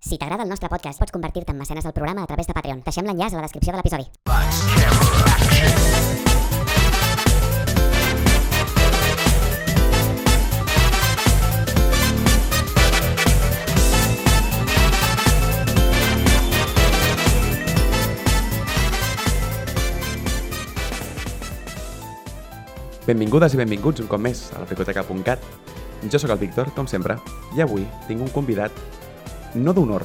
Si t'agrada el nostre podcast, pots convertir-te en mecenes del programa a través de Patreon. Deixem l'enllaç a la descripció de l'episodi. Benvingudes i benvinguts un cop més a la Fricoteca.cat. Jo sóc el Víctor, com sempre, i avui tinc un convidat no d'honor.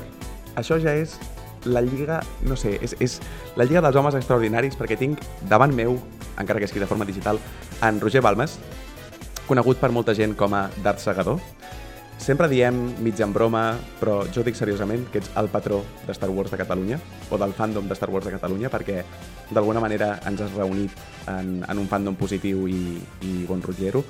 Això ja és la lliga, no sé, és, és la lliga dels homes extraordinaris perquè tinc davant meu, encara que estigui de forma digital, en Roger Balmes, conegut per molta gent com a Dart Segador. Sempre diem, mig en broma, però jo dic seriosament que ets el patró de Star Wars de Catalunya, o del fandom de Star Wars de Catalunya, perquè d'alguna manera ens has reunit en, en un fandom positiu i, i bon rotllero.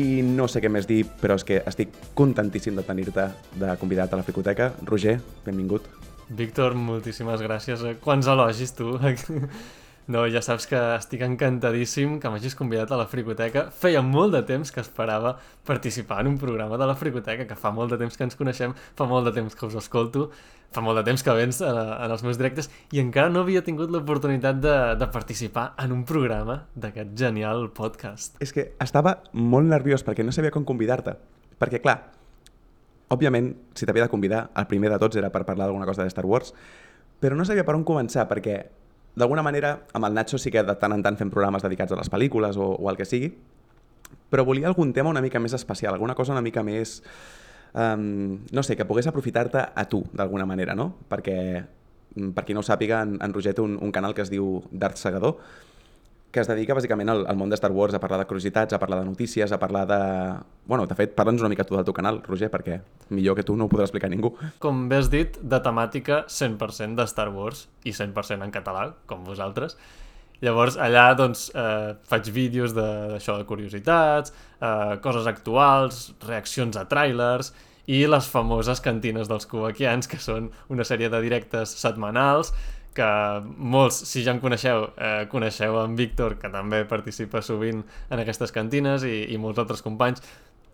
I no sé què més dir, però és que estic contentíssim de tenir-te de convidat a la Fricoteca. Roger, benvingut. Víctor, moltíssimes gràcies. Quants elogis, tu. No, ja saps que estic encantadíssim que m'hagis convidat a la Fricoteca. Feia molt de temps que esperava participar en un programa de la Fricoteca, que fa molt de temps que ens coneixem, fa molt de temps que us escolto, fa molt de temps que vens en, en els meus directes i encara no havia tingut l'oportunitat de, de participar en un programa d'aquest genial podcast. És que estava molt nerviós perquè no sabia com convidar-te. Perquè, clar, òbviament, si t'havia de convidar, el primer de tots era per parlar d'alguna cosa de Star Wars, però no sabia per on començar, perquè d'alguna manera, amb el Nacho sí que de tant en tant fem programes dedicats a les pel·lícules o, o al que sigui, però volia algun tema una mica més especial, alguna cosa una mica més... Um, no sé, que pogués aprofitar-te a tu, d'alguna manera, no? Perquè, mm, per qui no ho sàpiga, en, en Roger té un, un canal que es diu D'Art Segador, que es dedica bàsicament al, al món de Star Wars, a parlar de curiositats, a parlar de notícies, a parlar de... Bueno, de fet, parla'ns una mica tu del teu canal, Roger, perquè millor que tu no ho podrà explicar ningú. Com bé has dit, de temàtica 100% de Star Wars i 100% en català, com vosaltres. Llavors, allà doncs, eh, faig vídeos d'això de, de curiositats, eh, coses actuals, reaccions a trailers i les famoses cantines dels cubaquians, que són una sèrie de directes setmanals que molts, si ja em coneixeu, eh, coneixeu en Víctor, que també participa sovint en aquestes cantines, i, i molts altres companys,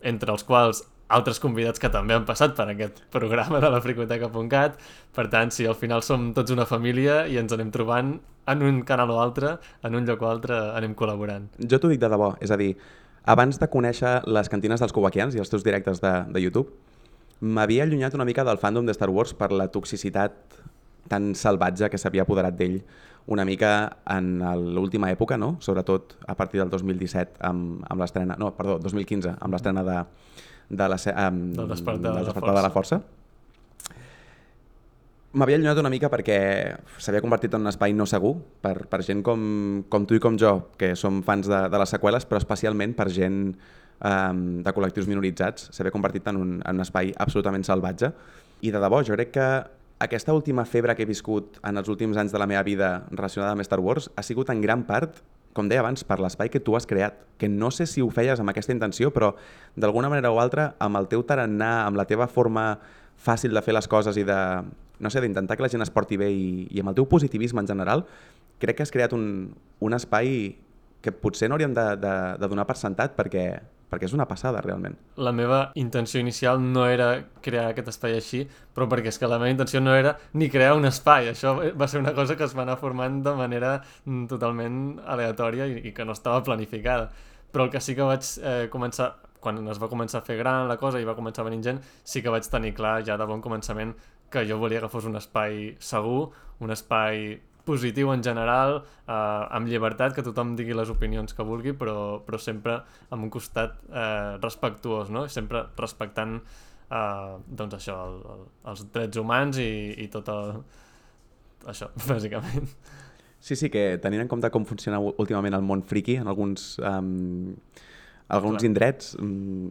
entre els quals altres convidats que també han passat per aquest programa de la fricoteca.cat. Per tant, si al final som tots una família i ens anem trobant en un canal o altre, en un lloc o altre, anem col·laborant. Jo t'ho dic de debò, és a dir, abans de conèixer les cantines dels cubaquians i els teus directes de, de YouTube, m'havia allunyat una mica del fandom de Star Wars per la toxicitat tan salvatge que s'havia apoderat d'ell una mica en l'última època, no? sobretot a partir del 2017 amb, amb l'estrena, no, perdó, 2015, amb l'estrena de, de la, um, del despertar, del despertar de la força. M'havia allunyat una mica perquè s'havia convertit en un espai no segur per, per gent com, com tu i com jo, que som fans de, de les seqüeles, però especialment per gent um, de col·lectius minoritzats. S'havia convertit en un, en un espai absolutament salvatge. I de debò, jo crec que aquesta última febre que he viscut en els últims anys de la meva vida relacionada amb Star Wars ha sigut en gran part, com deia abans, per l'espai que tu has creat, que no sé si ho feies amb aquesta intenció, però d'alguna manera o altra, amb el teu tarannà, amb la teva forma fàcil de fer les coses i de, no sé, d'intentar que la gent es porti bé i, i amb el teu positivisme en general, crec que has creat un, un espai que potser no hauríem de, de, de donar per sentat perquè, perquè és una passada, realment. La meva intenció inicial no era crear aquest espai així, però perquè és que la meva intenció no era ni crear un espai. Això va ser una cosa que es va anar formant de manera mm, totalment aleatòria i, i que no estava planificada. Però el que sí que vaig eh, començar quan es va començar a fer gran la cosa i va començar a venir gent, sí que vaig tenir clar ja de bon començament que jo volia que fos un espai segur, un espai positiu en general, eh, amb llibertat, que tothom digui les opinions que vulgui, però, però sempre amb un costat eh, respectuós, no? sempre respectant eh, doncs això, el, el, els drets humans i, i tot el... això, bàsicament. Sí, sí, que tenint en compte com funciona últimament el món friki en alguns, um, alguns Clar. indrets, um,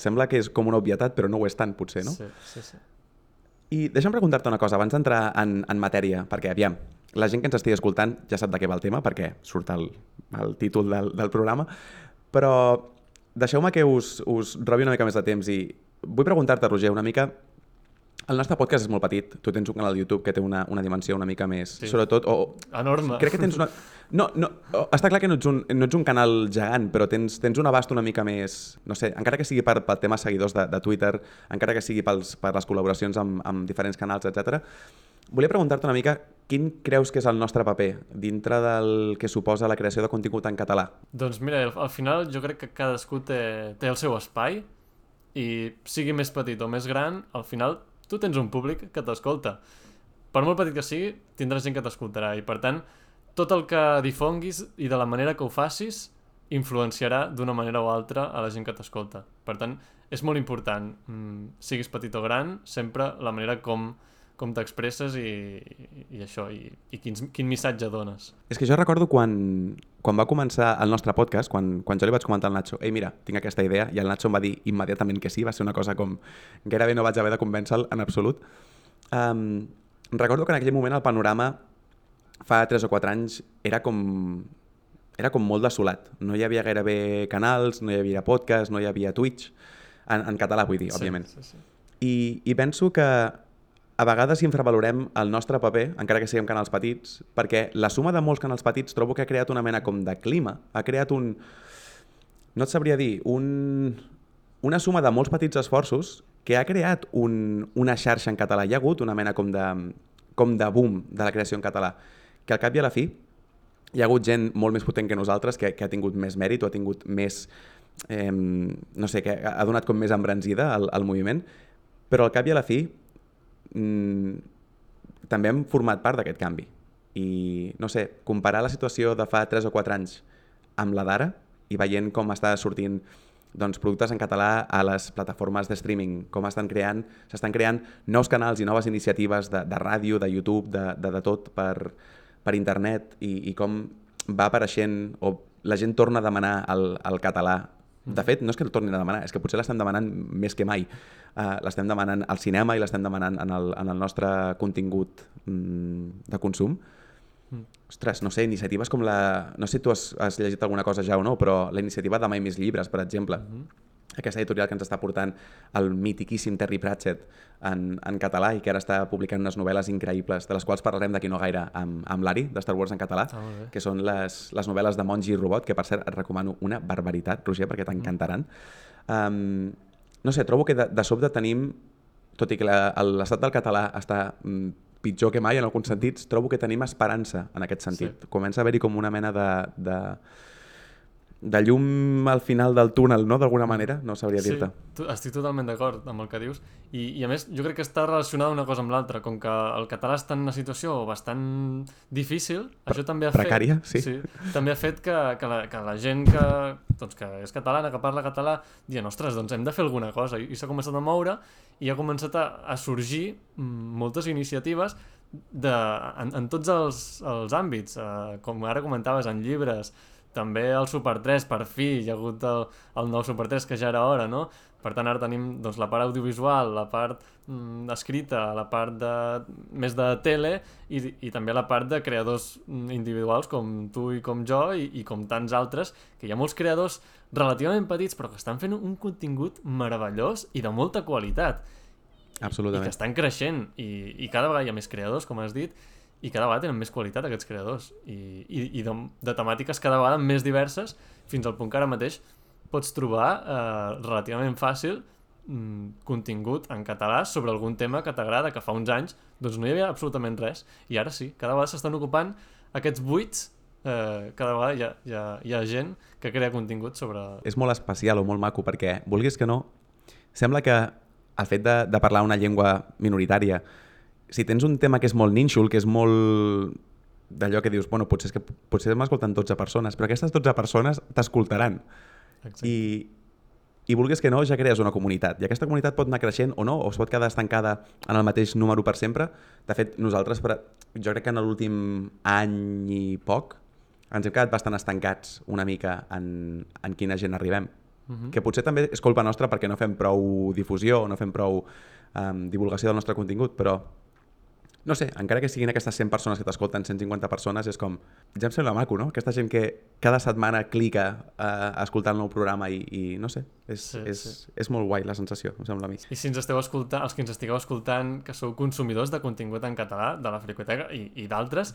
sembla que és com una obvietat, però no ho és tant, potser, no? Sí, sí, sí. I deixa'm preguntar-te una cosa, abans d'entrar en, en matèria, perquè, aviam, la gent que ens estigui escoltant ja sap de què va el tema, perquè surt el, el títol del, del programa, però deixeu-me que us, us robi una mica més de temps i vull preguntar-te, Roger, una mica El nostre podcast és molt petit. Tu tens un canal de YouTube que té una, una dimensió una mica més... Sí. Sobretot... O, Enorme. crec que tens una... No, no, està clar que no ets, un, no ets un canal gegant, però tens, tens un abast una mica més... No sé, encara que sigui per, pel tema seguidors de, de Twitter, encara que sigui pels, per les col·laboracions amb, amb diferents canals, etc. Volia preguntar-te una mica quin creus que és el nostre paper dintre del que suposa la creació de contingut en català? Doncs mira, al, al final jo crec que cadascú té, té el seu espai i sigui més petit o més gran, al final tu tens un públic que t'escolta. Per molt petit que sigui, tindràs gent que t'escoltarà i per tant, tot el que difonguis i de la manera que ho facis influenciarà d'una manera o altra a la gent que t'escolta. Per tant, és molt important, mm, siguis petit o gran, sempre la manera com, com t'expresses i, i, això, i, i quins, quin missatge dones. És que jo recordo quan, quan va començar el nostre podcast, quan, quan jo li vaig comentar al Nacho ei, mira, tinc aquesta idea, i el Nacho em va dir immediatament que sí, va ser una cosa com... Gairebé no vaig haver de convèncer-lo en absolut. Um, recordo que en aquell moment el panorama, fa 3 o 4 anys, era com, era com molt desolat. No hi havia gairebé canals, no hi havia podcast, no hi havia Twitch, en, en català vull dir, òbviament. Sí, sí, sí. I, I penso que a vegades infravalorem el nostre paper, encara que siguem canals petits, perquè la suma de molts canals petits trobo que ha creat una mena com de clima, ha creat un... No et sabria dir, un, una suma de molts petits esforços que ha creat un, una xarxa en català. Hi ha hagut una mena com de, com de boom de la creació en català, que al cap i a la fi hi ha hagut gent molt més potent que nosaltres que, que ha tingut més mèrit o ha tingut més... Eh, no sé, que ha donat com més embranzida al, al moviment, però al cap i a la fi mm, també hem format part d'aquest canvi. I, no sé, comparar la situació de fa 3 o 4 anys amb la d'ara i veient com està sortint doncs, productes en català a les plataformes de streaming, com estan creant, s'estan creant nous canals i noves iniciatives de, de ràdio, de YouTube, de, de, de tot per, per internet i, i com va apareixent o la gent torna a demanar el, el català. De fet, no és que el tornin a demanar, és que potser l'estem demanant més que mai. Uh, l'estem demanant al cinema i l'estem demanant en el, en el nostre contingut mm, de consum. Mm. Ostres, no sé, iniciatives com la... No sé si tu has, has llegit alguna cosa ja o no, però la iniciativa de Mai Més Llibres, per exemple, mm -hmm. Aquesta editorial que ens està portant el mitiquíssim Terry Pratchett en, en català i que ara està publicant unes novel·les increïbles, de les quals parlarem d'aquí no gaire amb, amb l'Ari, de Star Wars en català, Ah, que són les, les novel·les de Mongi i Robot, que per cert et recomano una barbaritat, Roger, perquè t'encantaran. Um, no sé, trobo que de, de sobte tenim, tot i que l'estat del català està mm, pitjor que mai en alguns sentits, trobo que tenim esperança en aquest sentit. Sí. Comença a haver-hi com una mena de, de, de llum al final del túnel, no?, d'alguna manera, no sabria dir-te. tu- estic totalment d'acord amb el que dius I, i a més jo crec que està relacionada una cosa amb l'altra com que el català està en una situació bastant difícil això també ha precària, fet, sí. també ha fet que, que, la, que la gent que, doncs, que és catalana, que parla català dient, ostres, doncs hem de fer alguna cosa i, i s'ha començat a moure i ha començat a, a sorgir mm, moltes iniciatives de, en, en tots els, els àmbits eh, com ara comentaves, en llibres també el Super 3, per fi, hi ha hagut el, el nou Super 3 que ja era hora, no? Per tant, ara tenim doncs, la part audiovisual, la part mm, escrita, la part de, més de tele i, i també la part de creadors mm, individuals com tu i com jo i, i com tants altres, que hi ha molts creadors relativament petits però que estan fent un contingut meravellós i de molta qualitat i que Absolutament. estan creixent i, i cada vegada hi ha més creadors, com has dit, i cada vegada tenen més qualitat aquests creadors. I, i, i de, de temàtiques cada vegada més diverses fins al punt que ara mateix pots trobar eh, relativament fàcil mm, contingut en català sobre algun tema que t'agrada, que fa uns anys doncs no hi havia absolutament res. I ara sí, cada vegada s'estan ocupant aquests buits eh, cada vegada hi ha, hi, ha, hi ha gent que crea contingut sobre... és molt especial o molt maco perquè, vulguis que no, sembla que el fet de, de parlar una llengua minoritària, si tens un tema que és molt nínxol, que és molt d'allò que dius, bueno, potser, és que, potser m'escolten 12 persones, però aquestes 12 persones t'escoltaran. I, I vulguis que no, ja crees una comunitat. I aquesta comunitat pot anar creixent o no, o es pot quedar estancada en el mateix número per sempre. De fet, nosaltres, per, jo crec que en l'últim any i poc, ens hem quedat bastant estancats una mica en, en quina gent arribem. Mhm. Que potser també és culpa nostra perquè no fem prou difusió, no fem prou um, divulgació del nostre contingut, però no sé, encara que siguin aquestes 100 persones que t'escolten, 150 persones, és com, ja em sembla maco, no? Aquesta gent que cada setmana clica a, a escoltar el nou programa i, i no sé, és, Sí, és, sí. és molt guai la sensació, em sembla a mi. I si ens esteu escoltant, els que ens estigueu escoltant, que sou consumidors de contingut en català, de la Fricoteca i, i d'altres,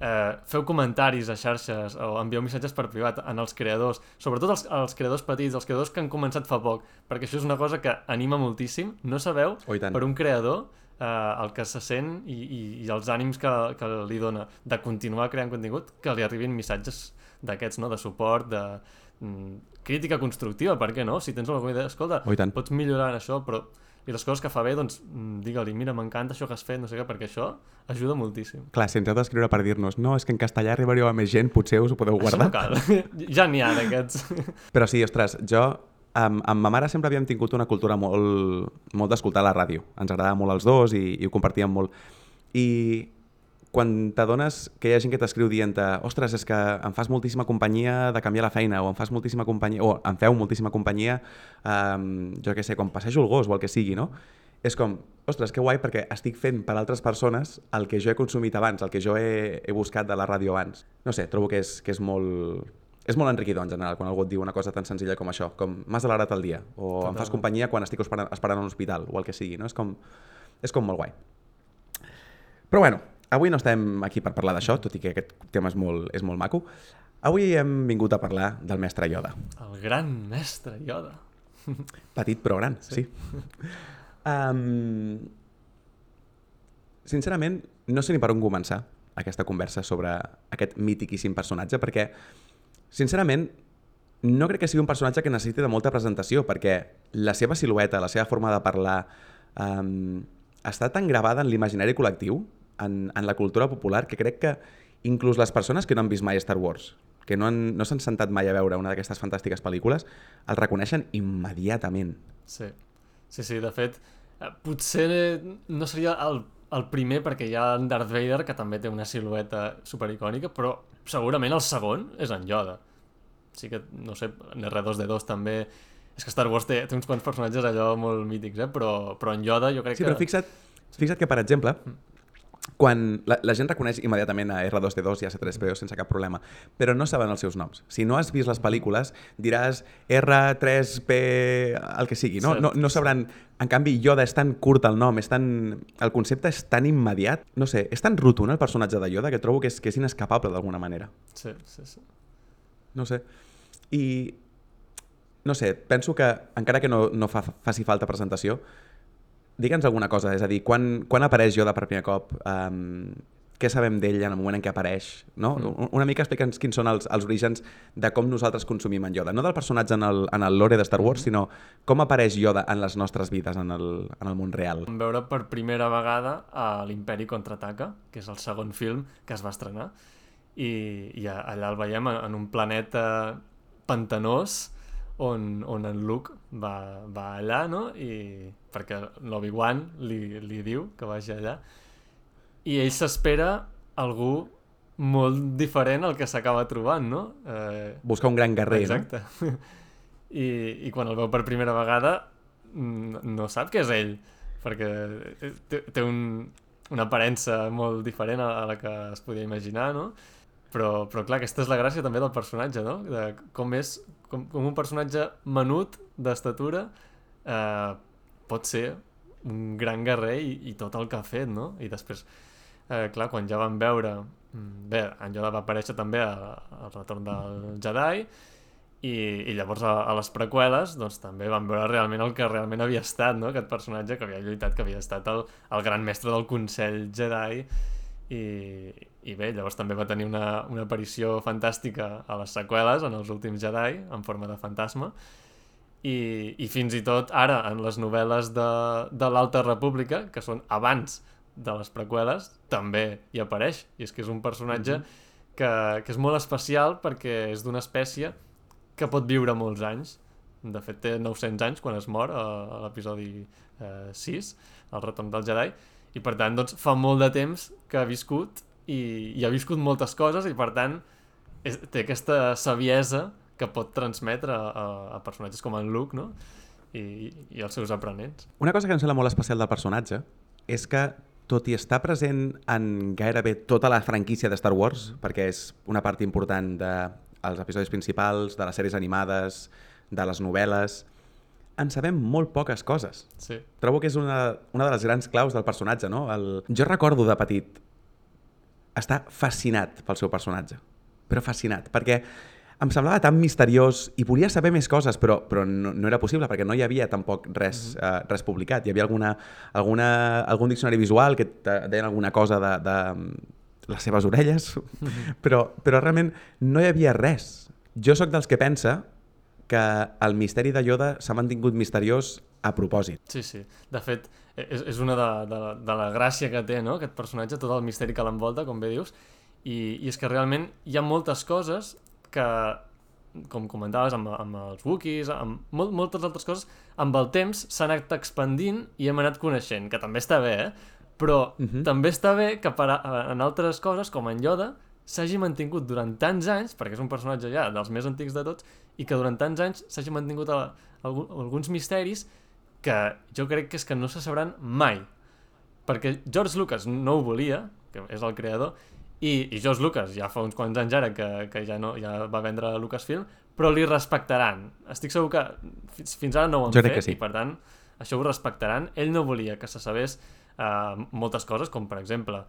eh, feu comentaris a xarxes o envieu missatges per privat en els creadors, sobretot els, els creadors petits, els creadors que han començat fa poc, perquè això és una cosa que anima moltíssim. No sabeu Oh, per un creador eh, el que se sent i, i, i els ànims que, que li dona de continuar creant contingut, que li arribin missatges d'aquests, no? de suport, de mm, crítica constructiva, per què no? Si tens alguna idea, escolta, Oh, pots millorar en això, però i les coses que fa bé, doncs mm, digue-li, mira, m'encanta això que has fet, no sé què, perquè això ajuda moltíssim. Clar, si ens heu d'escriure per dir-nos no, és que en castellà arribaríeu a més gent, potser us ho podeu guardar. Això no cal. ja n'hi ha d'aquests. Però sí, ostres, jo amb, amb ma mare sempre havíem tingut una cultura molt, molt d'escoltar la ràdio. Ens agradava molt els dos i, i ho compartíem molt. I quan t'adones que hi ha gent que t'escriu dient ostres, és que em fas moltíssima companyia de canviar la feina o em fas moltíssima companyia, o em feu moltíssima companyia um, jo què sé, quan passejo el gos o el que sigui, no? És com, ostres, que guai perquè estic fent per altres persones el que jo he consumit abans, el que jo he, he buscat de la ràdio abans. No sé, trobo que és, que és molt, és molt enriquidor en general quan algú et diu una cosa tan senzilla com això, com m'has alegrat el dia, o em fas companyia quan estic esperant, esperant a l'hospital, o el que sigui, no? És com, és com molt guai. Però bueno, avui no estem aquí per parlar d'això, tot i que aquest tema és molt, és molt maco. Avui hem vingut a parlar del mestre Yoda. El gran mestre Yoda. Petit però gran, sí. sí. um, sincerament, no sé ni per on començar aquesta conversa sobre aquest mítiquíssim personatge, perquè, sincerament, no crec que sigui un personatge que necessiti de molta presentació, perquè la seva silueta, la seva forma de parlar, um, està tan gravada en l'imaginari col·lectiu, en, en la cultura popular, que crec que inclús les persones que no han vist mai Star Wars, que no han- no s'han sentat mai a veure una d'aquestes fantàstiques pel·lícules, el reconeixen immediatament. Sí, sí, sí, de fet, eh, potser no seria el, el primer perquè hi ha en Darth Vader, que també té una silueta supericònica, però segurament el segon és en Yoda. Sí que, no sé, en R2D2 també... És que Star Wars té, té uns quants personatges allò molt mítics, eh? però, però en Yoda jo crec Sí, que... però fixa't, fixa't que, per exemple, quan la, la gent reconeix immediatament a R2D2 i a C3PO sense cap problema, però no saben els seus noms. Si no has vist les pel·lícules, diràs R3P, el que sigui, no? No, no sabran... En canvi, Yoda és tan curt el nom, és tan... el concepte és tan immediat, no sé, és tan rotund el personatge de Yoda que trobo que és, que és inescapable d'alguna manera. Sí, sí, sí. No sé. I, no sé, penso que, encara que no, no fa, faci falta presentació, digue'ns alguna cosa, és a dir, quan, quan apareix Yoda per primer cop, um, què sabem d'ell en el moment en què apareix, no? Mm. Una mica explica'ns quins són els, els orígens de com nosaltres consumim en Yoda. No del personatge en el, en el lore de Star Wars, sinó com apareix Yoda en les nostres vides, en el, en el món real. Vam veure per primera vegada a l'Imperi Contraataca, que és el segon film que es va estrenar, i, i allà el veiem en, en un planeta pantanós on, on en Luke va, va allà, no? I, perquè l'Obi-Wan li, li diu que vagi allà. I ell s'espera algú molt diferent al que s'acaba trobant, no? Eh, Buscar un gran guerrer, Exacte. I, I quan el veu per primera vegada no sap que és ell, perquè té, té un, una aparença molt diferent a, a la que es podia imaginar, no? Però, però clar, aquesta és la gràcia també del personatge, no? De com és, com, com un personatge menut d'estatura eh, pot ser un gran guerrer i, i tot el que ha fet, no? I després, eh, clar, quan ja van veure... mm, Bé, en Yoda va aparèixer també al retorn del Jedi i, i llavors a, a les preqüeles doncs també van veure realment el que realment havia estat, no? Aquest personatge que havia lluitat, que havia estat el, el gran mestre del Consell Jedi i, i bé, llavors també va tenir una, una aparició fantàstica a les seqüeles, en els últims Jedi, en forma de fantasma, i, i fins i tot ara, en les novel·les de, de l'Alta República, que són abans de les preqüeles, també hi apareix, i és que és un personatge que, que és molt especial perquè és d'una espècie que pot viure molts anys, de fet té 900 anys quan es mor a, a l'episodi eh, 6, el retorn del Jedi, i per tant doncs, fa molt de temps que ha viscut i, i ha viscut moltes coses i per tant és, té aquesta saviesa que pot transmetre a, a, personatges com en Luke no? I, i els seus aprenents. Una cosa que em sembla molt especial del personatge és que tot i estar present en gairebé tota la franquícia de Star Wars, perquè és una part important dels episodis principals, de les sèries animades, de les novel·les, en sabem molt poques coses. Sí. Trobo que és una, una de les grans claus del personatge, no? El... Jo recordo de petit estar fascinat pel seu personatge, però fascinat, perquè em semblava tan misteriós i volia saber més coses, però, però no, no era possible perquè no hi havia tampoc res, mm -hmm. uh, res publicat. Hi havia alguna, alguna, algun diccionari visual que deien alguna cosa de, de mm, les seves orelles, mm -hmm. però, però realment no hi havia res. Jo sóc dels que pensa que el misteri de Yoda s'ha mantingut misteriós a propòsit. Sí, sí. De fet, és, és una de, de, de la gràcia que té, no?, aquest personatge, tot el misteri que l'envolta, com bé dius, i, i és que realment hi ha moltes coses que, com comentaves, amb, amb els Wookiees, amb molt, moltes altres coses, amb el temps s'han anat expandint i hem anat coneixent, que també està bé, eh? Però uh -huh. també està bé que per a, en altres coses, com en Yoda, s'hagi mantingut durant tants anys, perquè és un personatge ja dels més antics de tots, i que durant tants anys s'hagi mantingut a, a, a, alguns misteris que jo crec que és que no se sabran mai. Perquè George Lucas no ho volia, que és el creador, i, i George Lucas ja fa uns quants anys ara que, que ja, no, ja va vendre Lucasfilm, però li respectaran. Estic segur que fins, fins ara no ho han jo fet sí. i per tant això ho respectaran. Ell no volia que se sabés uh, moltes coses, com per exemple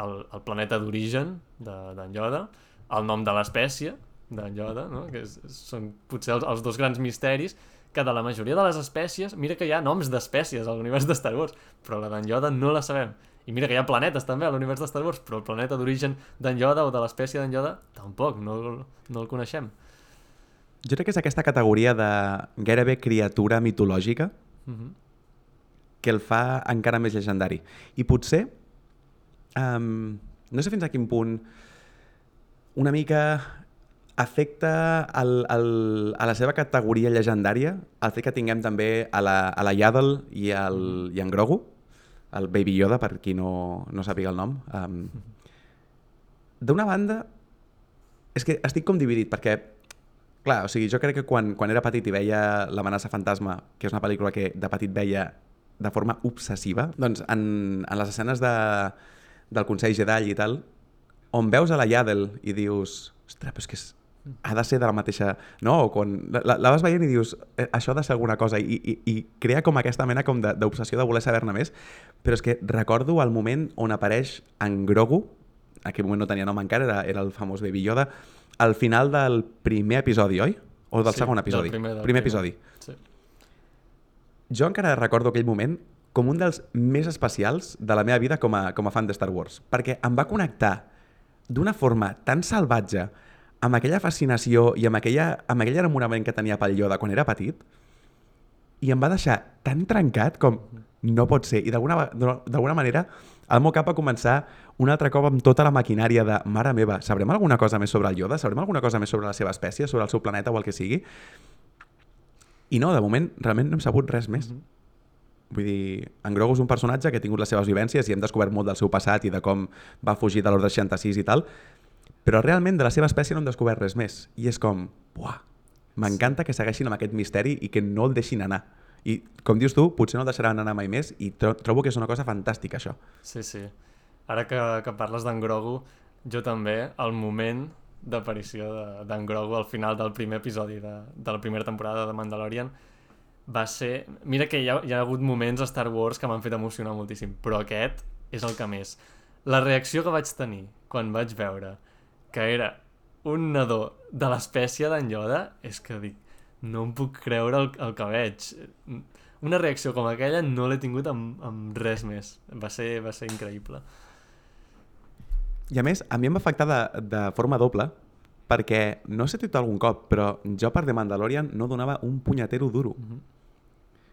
el, el planeta d'origen d'en de, Yoda, el nom de l'espècie d'en Yoda, no? que és, són potser els, els dos grans misteris que de la majoria de les espècies, mira que hi ha noms d'espècies a l'univers de Star Wars, però la d'en Yoda no la sabem. I mira que hi ha planetes també a l'univers de Star Wars, però el planeta d'origen d'en Yoda o de l'espècie d'en Yoda tampoc, no, no el coneixem. Jo crec que és aquesta categoria de gairebé criatura mitològica Mm -hmm. que el fa encara més legendari. I potser, um, no sé fins a quin punt, una mica afecta el, el, a la seva categoria llegendària el fet que tinguem també a la, a la Yaddle i, el, i en Grogu, el Baby Yoda, per qui no, no sàpiga el nom. Um, D'una banda, és que estic com dividit, perquè, clar, o sigui, jo crec que quan, quan era petit i veia l'amenaça fantasma, que és una pel·lícula que de petit veia de forma obsessiva, doncs en, en les escenes de, del Consell Jedi i tal, on veus a la Yaddle i dius, ostres, però és que és, ha de ser de la mateixa... No? O quan la, la vas veient i dius, eh, això ha de ser alguna cosa, i, i, i crea com aquesta mena com d'obsessió de, de voler saber-ne més, però és que recordo el moment on apareix en Grogu, en aquell moment no tenia nom encara, era, era el famós Baby Yoda, al final del primer episodi, oi? O del Sí, segon del episodi? primer, del primer primer. episodi. Sí. Jo encara recordo aquell moment com un dels més especials de la meva vida com a, com a fan de Star Wars, perquè em va connectar d'una forma tan salvatge amb aquella fascinació i amb, aquella, amb aquell enamorament que tenia pel Yoda quan era petit i em va deixar tan trencat com no pot ser. I d'alguna manera el meu cap va començar un altre cop amb tota la maquinària de mare meva, sabrem alguna cosa més sobre el Yoda? Sabrem alguna cosa més sobre la seva espècie, sobre el seu planeta o el que sigui? I no, de moment, realment no hem sabut res més. Mhm. Vull dir, en Grogu és un personatge que ha tingut les seves vivències i hem descobert molt del seu passat i de com va fugir de l'Ordre 66 i tal, però realment de la seva espècie no hem descobert res més. I és com, buah, m'encanta que segueixin amb aquest misteri i que no el deixin anar. I, com dius tu, potser no el deixaran anar mai més i tro trobo que és una cosa fantàstica, això. Sí, sí. Ara que, que parles d'en Grogu, jo també, el moment d'aparició de- d'en Grogu al final del primer episodi de, de la primera temporada de Mandalorian va ser... Mira que hi ha, hi ha hagut moments a Star Wars que m'han fet emocionar moltíssim, però aquest és el que més. La reacció que vaig tenir quan vaig veure que era un nadó de l'espècie d'en Yoda és que dic, no em puc creure el, el que veig. Una reacció com aquella no l'he tingut amb, amb res més. Va ser, va ser increïble. I a més, a mi em va afectar de, de forma doble perquè, no sé tu algun cop, però jo per The Mandalorian no donava un punyetero duro. Mhm.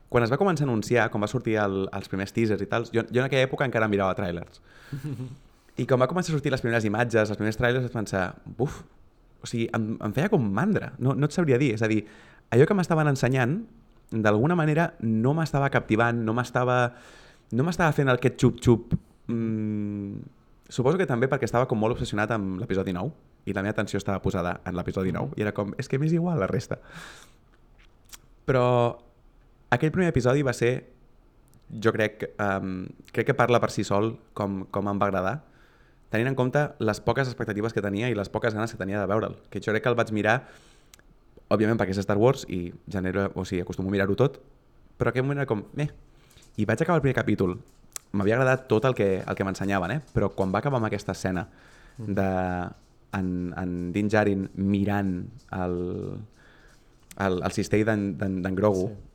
Quan es va començar a anunciar, quan va sortir el, els primers teasers i tal, jo, jo en aquella època encara mirava trailers. I quan va començar a sortir les primeres imatges, els primers trailers, vaig pensar, buf, o sigui, em, em feia com mandra, no, no et sabria dir. És a dir, allò que m'estaven ensenyant, d'alguna manera no m'estava captivant, no m'estava no m'estava fent aquest xup-xup. Mm, suposo que també perquè estava com molt obsessionat amb l'episodi 9 i la meva atenció estava posada en l'episodi 9 i era com, és que m'és igual la resta. Però aquell primer episodi va ser jo crec, um, crec que parla per si sol com, com em va agradar, tenint en compte les poques expectatives que tenia i les poques ganes que tenia de veure'l. Que jo crec que el vaig mirar, òbviament perquè és Star Wars i genero, o sigui, acostumo a mirar-ho tot, però aquell moment era com, eh, i vaig acabar el primer capítol. M'havia agradat tot el que, el que m'ensenyaven, eh? però quan va acabar amb aquesta escena de en, en Din Djarin mirant el, el, el cistell d'en Grogu, Sí.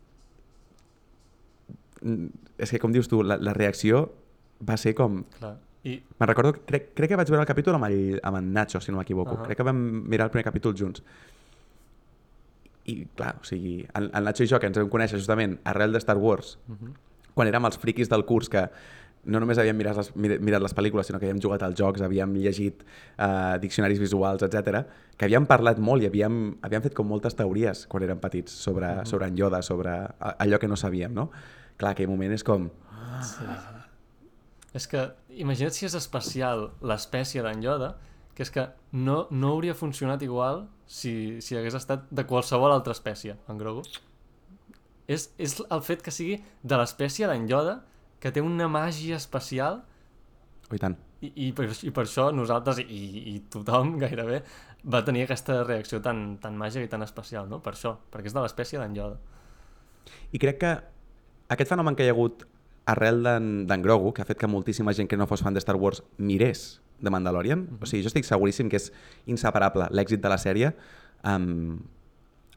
Mm, és que com dius tu, la, la reacció va ser com... Clar. I, Me'n recordo, crec, crec que vaig veure el capítol amb, el, amb en Nacho, si no m'equivoco. Uh. -huh. Crec que vam mirar el primer capítol junts. I, clar, o sigui, el, el Nacho i jo, que ens vam conèixer justament arrel de Star Wars, uh Mhm. -huh. quan érem els friquis del curs que no només havíem mirat les, mir- mirat les pel·lícules, sinó que havíem jugat als jocs, havíem llegit uh, diccionaris visuals, etc, que havíem parlat molt i havíem, havíem fet com moltes teories quan érem petits sobre, uh -huh. sobre en Yoda, sobre allò que no sabíem, no? Clar, aquell moment és com... sí. És que, imagina't si és especial l'espècie d'en Yoda, que és que no, no hauria funcionat igual si, si hagués estat de qualsevol altra espècie, en Grogu. És, és el fet que sigui de l'espècie d'en Yoda, que té una màgia especial, Oh, i tant. i, i, per, i per això nosaltres, i, i tothom gairebé, va tenir aquesta reacció tan, tan màgica i tan especial, no? Per això, perquè és de l'espècie d'en Yoda. I crec que aquest fenomen que hi ha hagut arrel d'en Grogu, que ha fet que moltíssima gent que no fos fan de Star Wars mirés de Mandalorian, mm -hmm. o sigui, jo estic seguríssim que és inseparable l'èxit de la sèrie amb,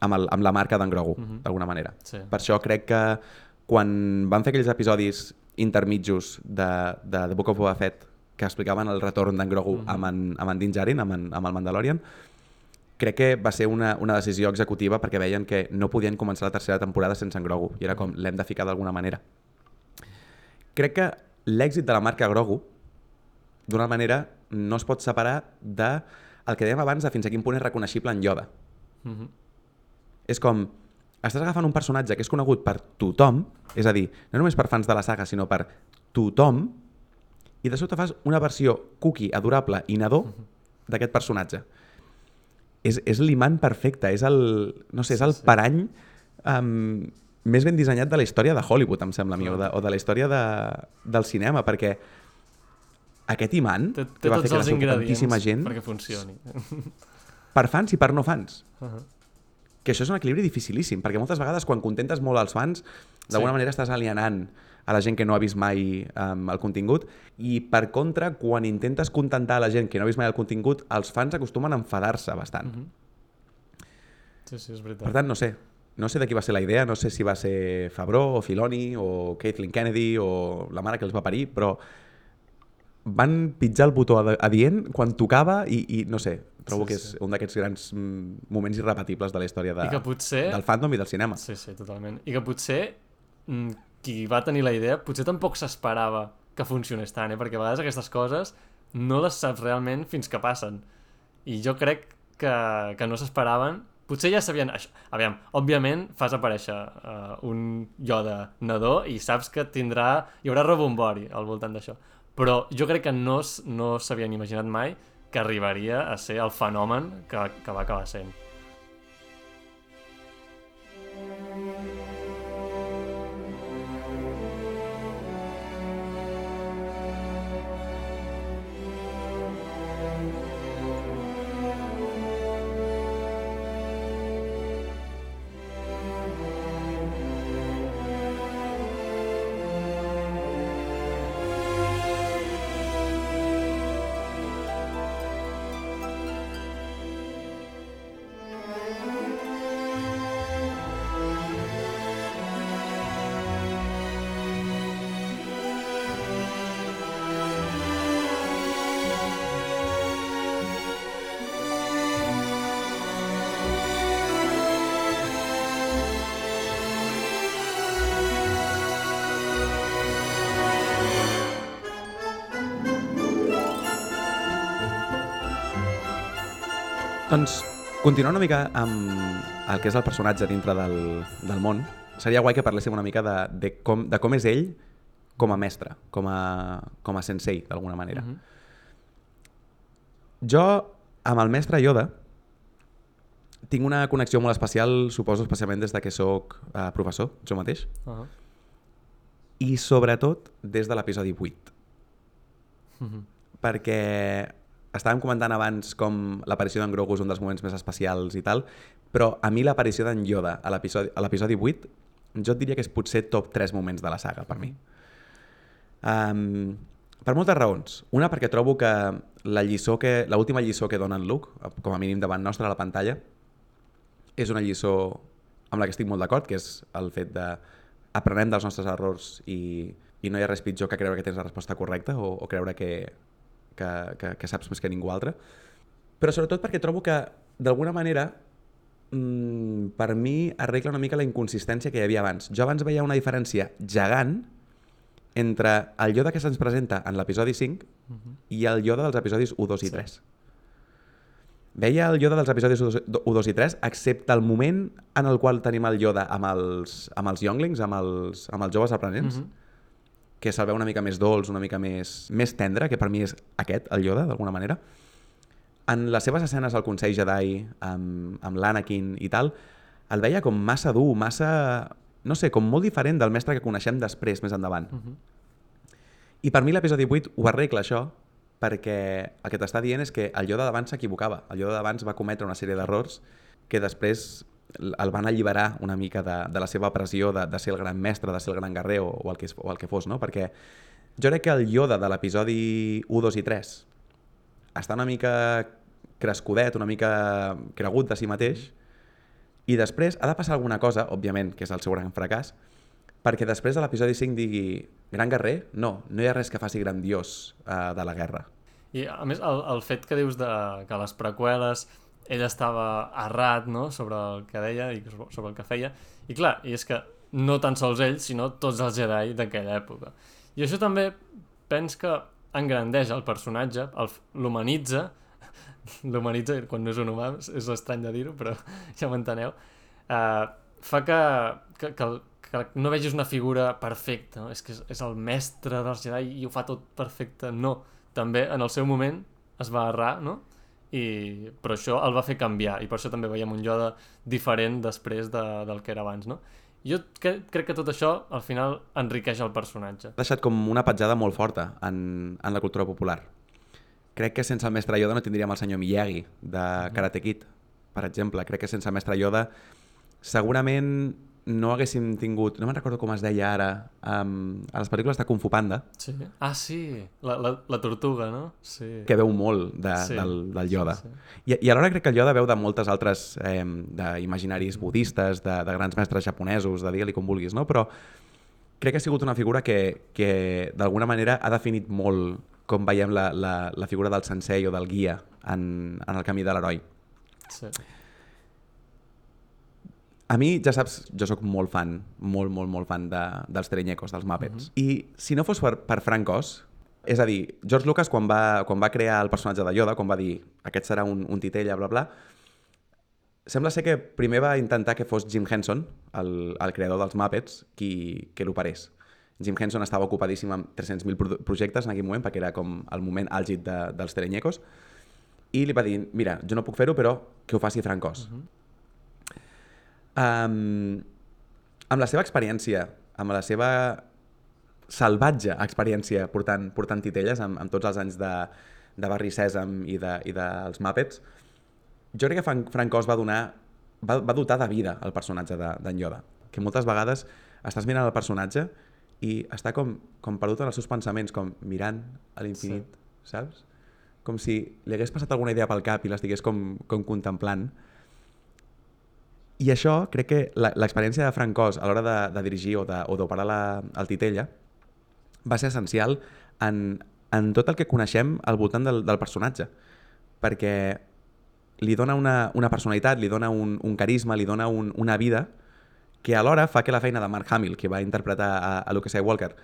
amb, el, amb la marca d'en Grogu, mm -hmm. d'alguna manera. Sí. Per això crec que quan van fer aquells episodis intermitjos de, de The Book of Boba Fett que explicaven el retorn d'en Grogu mm -hmm. amb, en, amb en Din Djarin, amb, en, amb el Mandalorian, crec que va ser una, una decisió executiva perquè veien que no podien començar la tercera temporada sense en Grogu i era com, l'hem de ficar d'alguna manera. Crec que l'èxit de la marca Grogu, d'una manera, no es pot separar de el que dèiem abans de fins a quin punt és reconeixible en Yoda. Mm -hmm. És com, estàs agafant un personatge que és conegut per tothom, és a dir, no només per fans de la saga, sinó per tothom, i de sobte fas una versió cookie, adorable i nadó d'aquest personatge. És, és l'imant perfecte, és el, no sé, és el Sí, sí. parany um, més ben dissenyat de la història de Hollywood, em sembla a mi, o de, o de la història de, del cinema, perquè aquest imant Té, que té va tots fer que els la tantíssima gent, perquè funcioni. per fans i per no fans, Uh -huh. que això és un equilibri dificilíssim, perquè moltes vegades quan contentes molt als fans, d'alguna Sí. manera estàs alienant a la gent que no ha vist mai um, el contingut i per contra, quan intentes contentar a la gent que no ha vist mai el contingut, els fans acostumen a enfadar-se bastant. Mhm. Sí, sí, és veritat. Per tant, no sé. No sé de qui va ser la idea, no sé si va ser Fabró o Filoni o Kathleen Kennedy o la mare que els va parir, però van pitjar el botó adi- adient quan tocava i, i no sé, trobo Sí, que és sí. un d'aquests grans moments irrepetibles de la història de, I que potser... del fandom i del cinema. Sí, sí, totalment. I que potser mm, qui va tenir la idea potser tampoc s'esperava que funcionés tant, eh? perquè a vegades aquestes coses no les saps realment fins que passen. I jo crec que, que no s'esperaven potser ja sabien això. Aviam, òbviament fas aparèixer uh, un Yoda nadó i saps que tindrà... hi haurà rebombori al voltant d'això. Però jo crec que no, no s'havien imaginat mai que arribaria a ser el fenomen que, que va acabar sent. Doncs, continuant una mica amb el que és el personatge dintre del, del món, seria guai que parléssim una mica de, de, com, de com és ell com a mestre, com a, com a sensei, d'alguna manera. Mhm. Jo, amb el mestre Yoda, tinc una connexió molt especial, suposo especialment des de que sóc eh, professor, jo mateix. Uh -huh. i sobretot des de l'episodi 8. Mhm. Perquè estàvem comentant abans com l'aparició d'en Grogu és un dels moments més especials i tal, però a mi l'aparició d'en Yoda a l'episodi a l'episodi 8 jo et diria que és potser top 3 moments de la saga per mi. Um, per moltes raons. Una, perquè trobo que la lliçó que l'última lliçó que dona en Luke, com a mínim davant nostre a la pantalla, és una lliçó amb la que estic molt d'acord, que és el fet de aprenem dels nostres errors i, i no hi ha res pitjor que creure que tens la resposta correcta o, o creure que, que, que, que saps més que ningú altre. Però sobretot perquè trobo que, d'alguna manera, mm, per mi arregla una mica la inconsistència que hi havia abans. Jo abans veia una diferència gegant entre el Yoda que se'ns presenta en l'episodi 5 i el Yoda dels episodis 1, 2 i 3. Veia el Yoda dels episodis 1, 2 i 3, excepte el moment en el qual tenim el Yoda amb els, amb els younglings, amb els, amb els joves aprenents, Mhm. Que se'l veu una mica més dolç, una mica més, més tendre, que per mi és aquest, el Yoda, d'alguna manera. En les seves escenes al Consell Jedi, amb, amb l'Anakin i tal, el veia com massa dur, massa... No sé, com molt diferent del mestre que coneixem després, més endavant. Mhm. I per mi l'episodi 8 ho arregla això, perquè el que t'està dient és que el Yoda d'abans s'equivocava. El Yoda d'abans va cometre una sèrie d'errors que després el van alliberar una mica de, de la seva pressió de, de ser el gran mestre, de ser el gran guerrer o, o, el, que, o el que fos, no? Perquè jo crec que el Yoda de l'episodi 1, 2 i 3 està una mica crescudet, una mica cregut de si mateix, i després ha de passar alguna cosa, òbviament, que és el seu gran fracàs, perquè després de l'episodi 5 digui gran guerrer? No, no hi ha res que faci grandiós uh, de la guerra. I a més, el, el fet que dius de, que les preqüeles ell estava errat no? sobre el que deia i sobre el que feia, i clar, i és que no tan sols ell, sinó tots els Jedi d'aquella època. I això també pens que engrandeix el personatge, l'humanitza, l'humanitza quan no és un humà, és- estrany de dir-ho, però ja m'enteneu, uh, fa que, que, que, que no vegis una figura perfecta, no? és que és, és el mestre dels Jedi i ho fa tot perfecte, no. També en el seu moment es va errar, no? I, però això el va fer canviar i per això també veiem un Yoda diferent després de, del que era abans, no? Jo cre crec que tot això al final enriqueix el personatge. Ha deixat com una petjada molt forta en, en la cultura popular. Crec que sense el mestre Yoda no tindríem el senyor Miyagi de Karate Kid, per exemple. Crec que sense el mestre Yoda segurament no haguéssim tingut... No me'n recordo com es deia ara, um, a les pel·lícules de Kung Fu Panda, Sí. Ah, sí, la, la, la tortuga, no? Sí. que veu molt de, Sí. sí. del, del Yoda. Sí, I, I alhora crec que el Yoda veu de moltes altres eh, d'imaginaris budistes, de, de grans mestres japonesos, de digue-li com vulguis, no? Però crec que ha sigut una figura que, que d'alguna manera ha definit molt com veiem la, la, la figura del sensei o del guia en, en el camí de l'heroi. sí. A mi, ja saps, jo sóc molt fan, molt, molt, molt fan de, dels trenyecos, dels Muppets. I si no fos per, per Frank Oz, és a dir, George Lucas quan va, quan va crear el personatge de Yoda, quan va dir aquest serà un, un titella, bla, bla, sembla ser que primer va intentar que fos Jim Henson, el, el creador dels Muppets, qui, qui l'operés. Jim Henson estava ocupadíssim amb 300.000 pro projectes en aquell moment, perquè era com el moment àlgid de, dels trenyecos, i li va dir, mira, jo no puc fer-ho, però que ho faci Frank Oz. Um, amb la seva experiència, amb la seva salvatge experiència portant, portant titelles amb, amb tots els anys de, de Barri Sèsam i, de, i dels Muppets, jo crec que Frank, Frank Oz va donar va, va dotar de vida el personatge d'en de, Yoda, que moltes vegades estàs mirant el personatge i està com, com perdut en els seus pensaments, com mirant a l'infinit, sí. saps? Com si li hagués passat alguna idea pel cap i l'estigués com, com contemplant. I això, crec que l'experiència de Frank Oz a l'hora de, de dirigir o d'operar el titella va ser essencial en, en tot el que coneixem al voltant del, del personatge. Perquè li dona una, una personalitat, li dona un, un carisma, li dona un, una vida que alhora fa que la feina de Mark Hamill, que va interpretar a, a Luke Skywalker,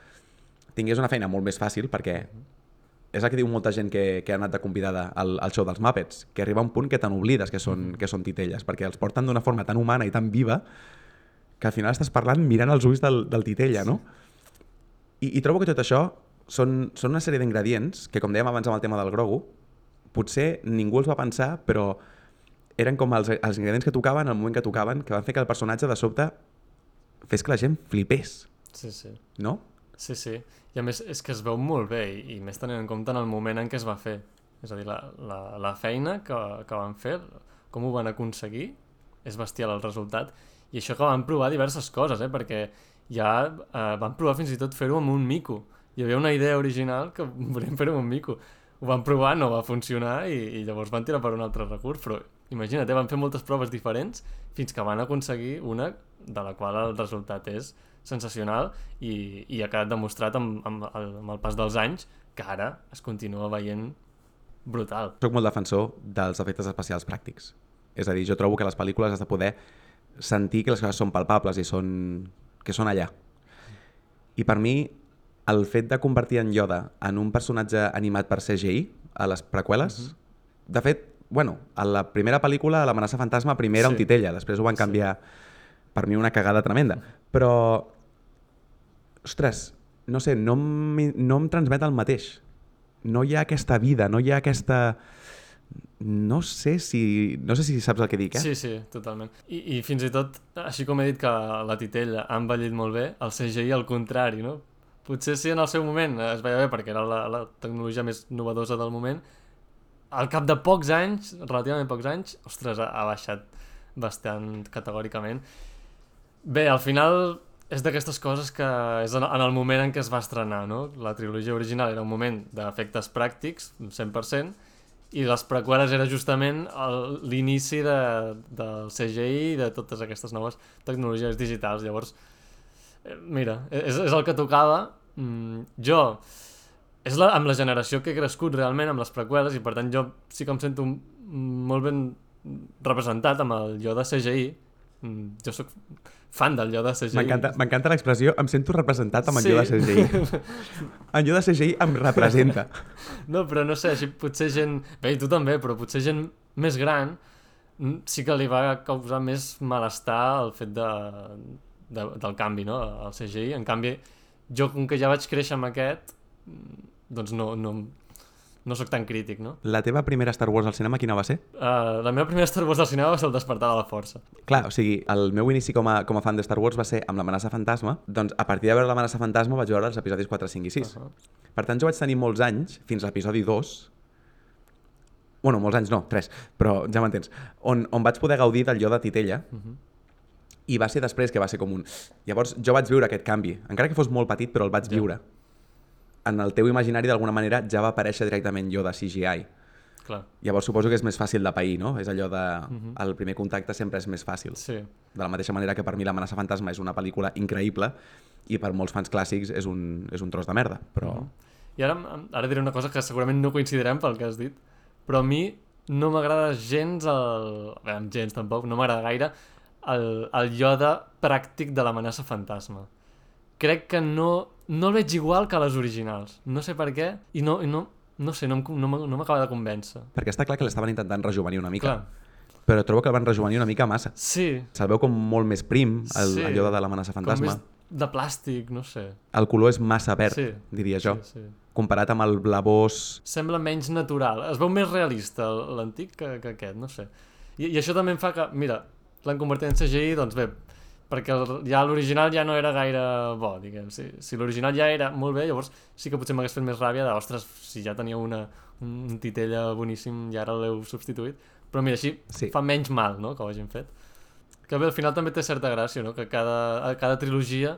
tingués una feina molt més fàcil perquè és el que diu molta gent que, que ha anat de convidada al, al show dels Muppets, que arriba un punt que te n'oblides que, són, que són titelles, perquè els porten d'una forma tan humana i tan viva que al final estàs parlant mirant els ulls del, del titella, no? I, I trobo que tot això són, són una sèrie d'ingredients que, com dèiem abans amb el tema del Grogu, potser ningú els va pensar, però eren com els, els ingredients que tocaven al moment que tocaven, que van fer que el personatge de sobte fes que la gent flipés, Sí, sí. no? Sí, sí. I a més és que es veu molt bé i, i més tenint en compte en el moment en què es va fer. És a dir, la, la, la feina que, que van fer, com ho van aconseguir, és bestial el resultat. I això que van provar diverses coses, eh? perquè ja eh, van provar fins i tot fer-ho amb un mico. Hi havia una idea original que volien fer-ho amb un mico. Ho van provar, no va funcionar i, i llavors van tirar per un altre recurs, però imagina't, eh? van fer moltes proves diferents fins que van aconseguir una de la qual el resultat és sensacional i, i ha quedat demostrat amb, amb, el, amb el pas dels anys que ara es continua veient brutal. Soc molt defensor dels efectes especials pràctics. És a dir, jo trobo que les pel·lícules has de poder sentir que les coses són palpables i són... que són allà. I per mi, el fet de convertir en Yoda en un personatge animat per CGI a les preqüeles, mm -hmm. de fet, bueno, a la primera pel·lícula, l'amenaça fantasma, primer era Sí. un titella, després ho van canviar per mi una cagada tremenda. Però, ostres, no sé, no no em transmet el mateix. No hi ha aquesta vida, no hi ha aquesta... No sé si, no sé si saps el que dic, eh? Sí, sí, totalment. I, I fins i tot, així com he dit que la titella ha envellit molt bé, el CGI al contrari, no? Potser sí en el seu moment es veia bé perquè era la, la tecnologia més novedosa del moment, al cap de pocs anys, relativament pocs anys, ostres, ha, ha baixat bastant categòricament. Bé, al final és d'aquestes coses que és en el moment en què es va estrenar, no? La trilogia original era un moment d'efectes pràctics, 100%, i les preqüeles era justament l'inici de, del CGI i de totes aquestes noves tecnologies digitals. Llavors, eh, mira, és, és el que tocava. Mm, jo, és la, amb la generació que he crescut realment amb les preqüeles i per tant jo sí que em sento molt ben representat amb el Yoda CGI. Mm, jo sóc fan del Yoda CGI. M'encanta l'expressió, em sento representat amb en Sí. Yoda CGI. En Yoda CGI em representa. No, però no sé, així potser gent... Bé, tu també, però potser gent més gran mm, sí que li va causar més malestar el fet de, de, del canvi, no?, al CGI. En canvi, jo, com que ja vaig créixer amb aquest, mm, doncs no, no, no sóc tan crític, no? La teva primera Star Wars al cinema quina va ser? Uh, la meva primera Star Wars al cinema va ser el despertar de la força. Clar, o sigui, el meu inici com a, com a fan de Star Wars va ser amb l'amenaça fantasma. Doncs a partir de veure l'amenaça fantasma vaig veure els episodis 4, 5 i 6. Uh -huh. Per tant, jo vaig tenir molts anys, fins a l'episodi 2, bueno, molts anys no, 3, però ja m'entens, on, on vaig poder gaudir del Yoda Titella, Uh -huh. i va ser després que va ser com un... Llavors jo vaig viure aquest canvi, encara que fos molt petit, però el vaig Ja. viure. En el teu imaginari, d'alguna manera, ja va aparèixer directament Yoda CGI. Clar, Llavors suposo que és més fàcil de pair, no? És allò de... Mhm. El primer contacte sempre és més fàcil. sí. De la mateixa manera que per mi l'amenaça fantasma és una pel·lícula increïble i per molts fans clàssics és un, és un tros de merda, però... Mhm. I ara, ara diré una cosa que segurament no coincidirem pel que has dit, però a mi no m'agrada gens el... Bé, gens tampoc, no m'agrada gaire el, el Yoda pràctic de l'amenaça fantasma. Crec que no, no el veig igual que les originals. No sé per què, i no, i no, no sé, no, no, no m'acaba de convèncer. Perquè està clar que l'estaven intentant rejuvenir una mica, Clar, però trobo que el van rejuvenir una mica massa. sí, Se'l veu com molt més prim, el, Sí. allò de l'amenaça com fantasma. més de plàstic, no sé. El color és massa verd, Sí. diria jo, Sí, sí. comparat amb el blavós... sembla menys natural. Es veu més realista l'antic que, que aquest, no sé. I, I això també em fa que, mira, l'han convertit en CGI, doncs bé, perquè el, ja l'original ja no era gaire bo, diguem. Si, si l'original ja era molt bé, llavors sí que potser m'hagués fet més ràbia de, ostres, si ja tenia una, un, titella boníssim i ara l'heu substituït. Però mira, així Sí. fa menys mal, no?, que ho hagin fet. Que bé, al final també té certa gràcia, no?, que cada, a cada trilogia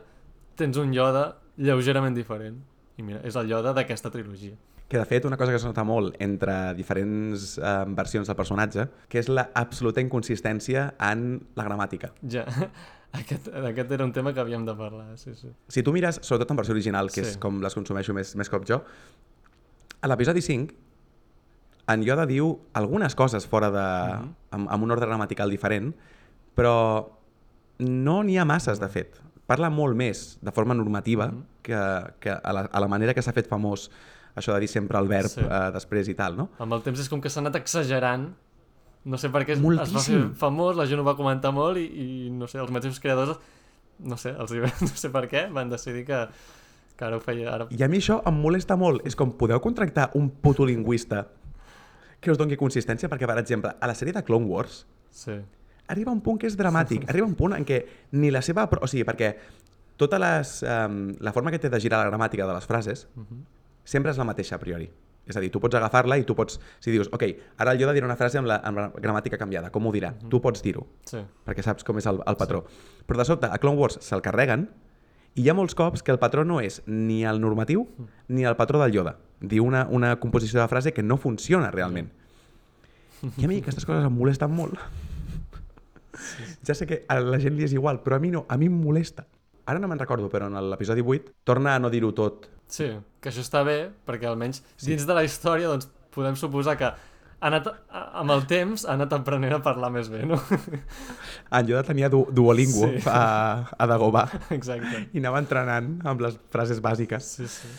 tens un Yoda lleugerament diferent. I mira, és el Yoda d'aquesta trilogia. Que de fet una cosa que es nota molt entre diferents eh, versions del personatge, que és la absoluta inconsistència en la gramàtica. Ja, aquest, aquest era un tema que havíem de parlar, sí, sí. Si tu mires, sobretot en versió original, que Sí. és com les consumeixo més, més cop jo, a l'episodi 5, en Yoda diu algunes coses fora de... Mhm. amb, amb un ordre gramatical diferent, però no n'hi ha masses, de fet. Parla molt més de forma normativa Mhm. que, que a, la, a la manera que s'ha fet famós això de dir sempre el verb Sí. eh, després i tal, no? Amb el temps és com que s'ha anat exagerant, no sé per què es, es va fer Moltíssim. famós, la gent ho va comentar molt i, i no sé, els mateixos creadors, no sé, els, no sé per què, van decidir que, que ara ho feia... Ara... I a mi això em molesta molt. És com, podeu contractar un puto lingüista que us doni consistència? Perquè, per exemple, a la sèrie de Clone Wars Sí, arriba un punt que és dramàtic. Arriba un punt en què ni la seva... O sigui, perquè Tota les, um, la forma que té de girar la gramàtica de les frases sempre és la mateixa a priori. És a dir, tu pots agafar-la i tu pots... Si dius, ok, ara el Yoda dirà una frase amb la, amb la gramàtica canviada, com ho dirà? Tu pots dir-ho, Sí. perquè saps com és el, el patró. Però de sobte, a Clone Wars se'l carreguen i hi ha molts cops que el patró no és ni el normatiu ni el patró del Yoda. Diu una, una composició de frase que no funciona realment. I a mi aquestes coses em molesten molt. Ja sé que a la gent li és igual, però a mi no, a mi em molesta. Ara no me'n recordo, però en l'episodi 8 torna a no dir-ho tot. Sí, que això està bé, perquè almenys dins de la història doncs, podem suposar que ha anat, amb el temps ha anat aprenent a parlar més bé, no? En Yoda tenia du Duolingo Sí. a, a Dagobah Exacte. i anava entrenant amb les frases bàsiques. Sí, sí.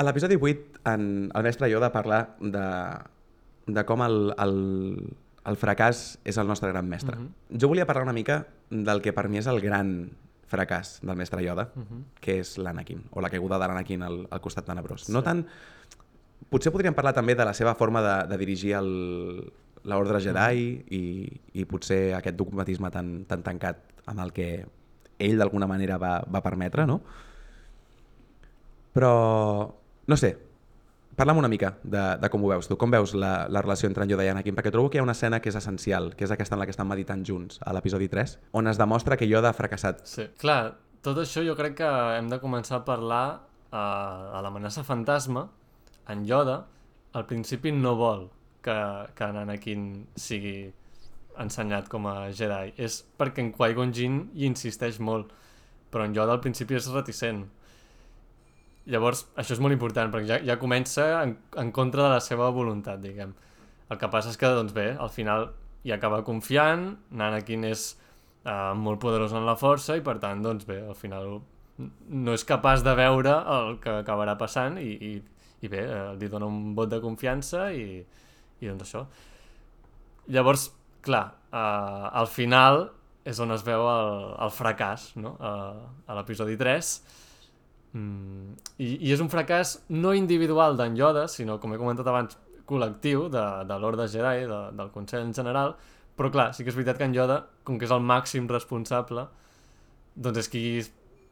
A l'episodi 8, en, el mestre Yoda parla de, de com el, el, el fracàs és el nostre gran mestre. Mhm. Jo volia parlar una mica del que per mi és el gran fracàs del mestre Yoda, Mhm. que és l'Anakin, o la caiguda de l'Anakin al, al costat tenebrós. No tant... Potser podríem parlar també de la seva forma de, de dirigir el- l'ordre Jedi i, i potser aquest dogmatisme tan, tan tancat amb el que ell d'alguna manera va, va permetre, no? Però, no sé, parla'm una mica de, de com ho veus tu. Com veus la, la relació entre en Yoda i Anakin? Perquè trobo que hi ha una escena que és essencial, que és aquesta en la que estan meditant junts, a l'episodi 3, on es demostra que Yoda ha fracassat. Sí. Clar, tot això jo crec que hem de començar a parlar uh, a l'amenaça fantasma. En Yoda, al principi no vol que, que en Anakin sigui ensenyat com a Jedi. És perquè en Qui-Gon Jinn hi insisteix molt, però en Yoda al principi és reticent. Llavors, això és molt important, perquè ja, ja comença en, en contra de la seva voluntat, diguem. El que passa és que, doncs bé, al final hi acaba confiant, Anakin és uh, molt poderós en la força i, per tant, doncs bé, al final no és capaç de veure el que acabarà passant i, i, i bé, eh, li dona un vot de confiança i, i doncs això. Llavors, clar, uh, al final és on es veu el, el fracàs, no? Uh, a l'episodi 3, Mm, i, I és un fracàs no individual d'en Yoda, sinó, com he comentat abans, col·lectiu de, de l'Orde Jedi, de, del Consell en general, però clar, sí que és veritat que en Yoda, com que és el màxim responsable, doncs és qui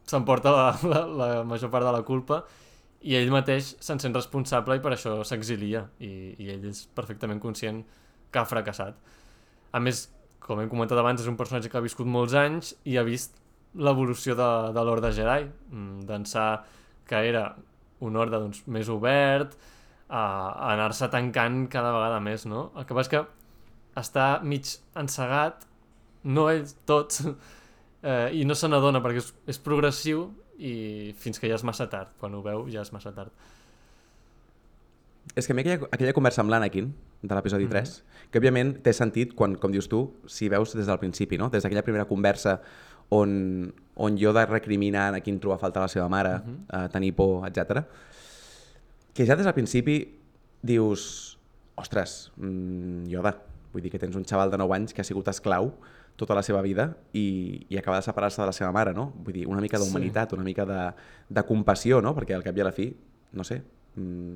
s'emporta la, la, la major part de la culpa i ell mateix se'n sent responsable i per això s'exilia i, i ell és perfectament conscient que ha fracassat. A més, com hem comentat abans, és un personatge que ha viscut molts anys i ha vist l'evolució de, de l'Orde Jedi, mm, d'ençà que era un orde doncs, més obert, a, a anar-se tancant cada vegada més, no? El que passa és que està mig encegat, no ell tot, eh, i no se n'adona perquè és, és progressiu i fins que ja és massa tard. Quan ho veu ja és massa tard. És que a mi aquella, aquella conversa amb l'Anakin, de l'episodi 3, que òbviament té sentit quan, com dius tu, si veus des del principi, no? des d'aquella primera conversa on, on Yoda recrimina a Anakin trobar a falta la seva mare, uh -huh. tenir por, etc. Que ja des del principi dius, ostres, mm, Yoda, vull dir que tens un xaval de 9 anys que ha sigut esclau tota la seva vida i, i acaba de separar-se de la seva mare, no? Vull dir, una mica d'humanitat, una mica de, de compassió, no? Perquè al cap i a la fi, no sé, mm,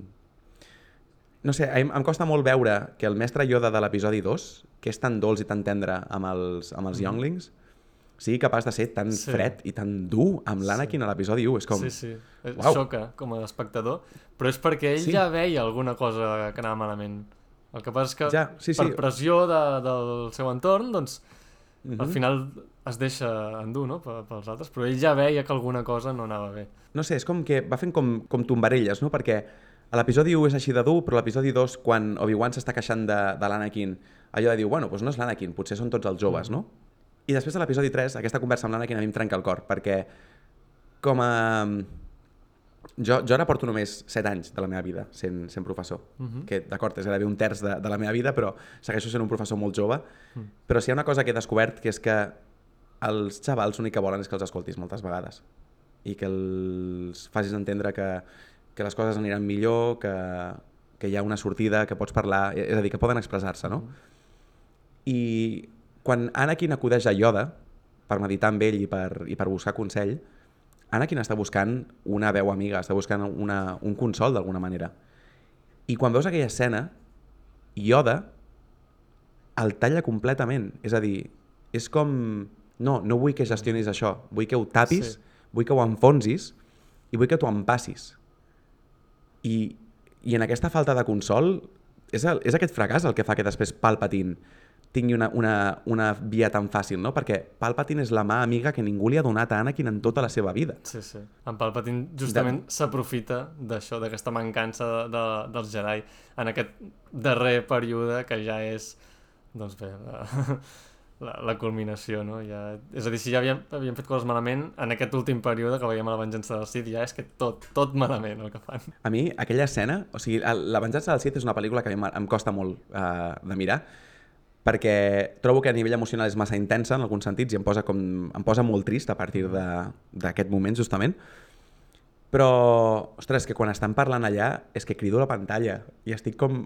no sé, em, em costa molt veure que el mestre Yoda de l'episodi 2, que és tan dolç i tan tendre amb els, amb els younglings, sigui capaç de ser tan Sí. fred i tan dur amb l'Anakin a l'episodi 1. És com... Sí, sí. Uau. Xoca com a espectador, però és perquè ell Sí. sí. ja veia alguna cosa que anava malament. El que passa és que Ja, sí, sí. per pressió de, del seu entorn, doncs, Mhm. al final es deixa endur no? Pe- pels altres, però ell ja veia que alguna cosa no anava bé. No sé, és com que va fent com, com tombarelles, no? Perquè a l'episodi 1 és així de dur, però l'episodi 2, quan Obi-Wan s'està queixant de, de l'Anakin, allò de dir, bueno, doncs no és l'Anakin, potser són tots els joves, no? I després de l'episodi 3, aquesta conversa amb l'Anakin a mi em trenca el cor, perquè com a... Jo, jo ara porto només 7 anys de la meva vida sent, sent professor, uh -huh. que d'acord, és gairebé un terç de, de la meva vida, però segueixo sent un professor molt jove. Uh -huh. Però si hi ha una cosa que he descobert, que és que els xavals l'únic que volen és que els escoltis moltes vegades i que els facis entendre que, que les coses aniran millor, que, que hi ha una sortida, que pots parlar, és a dir, que poden expressar-se, no? I quan Anakin acudeix a Yoda per meditar amb ell i per, i per buscar consell, Anakin està buscant una veu amiga, està buscant una, un consol d'alguna manera. I quan veus aquella escena, Yoda el talla completament. És a dir, és com... no, no vull que gestionis això, vull que ho tapis, Sí. vull que ho enfonsis i vull que t'ho empassis. I, I en aquesta falta de consol, és, el, és aquest fracàs el que fa que després Palpatine tingui una, una, una via tan fàcil, no? Perquè Palpatine és la mà amiga que ningú li ha donat a Anakin en tota la seva vida. Sí, sí. En Palpatine justament s'aprofita d'això, d'aquesta mancança de, de, dels Jedi en aquest darrer període que ja és, doncs bé, la, la, la culminació, no? Ja, és a dir, si ja havíem, havíem fet coses malament, en aquest últim període que veiem a la venjança del Sith ja és que tot, tot malament el que fan. A mi, aquella escena, o sigui, La venjança del Sith és una pel·lícula que a mi em- costa molt uh, de mirar, perquè trobo que a nivell emocional és massa intensa en alguns sentits i em posa, com, em posa molt trist a partir d'aquest moment, justament. Però, ostres, que quan estan parlant allà és que crido a la pantalla i estic com...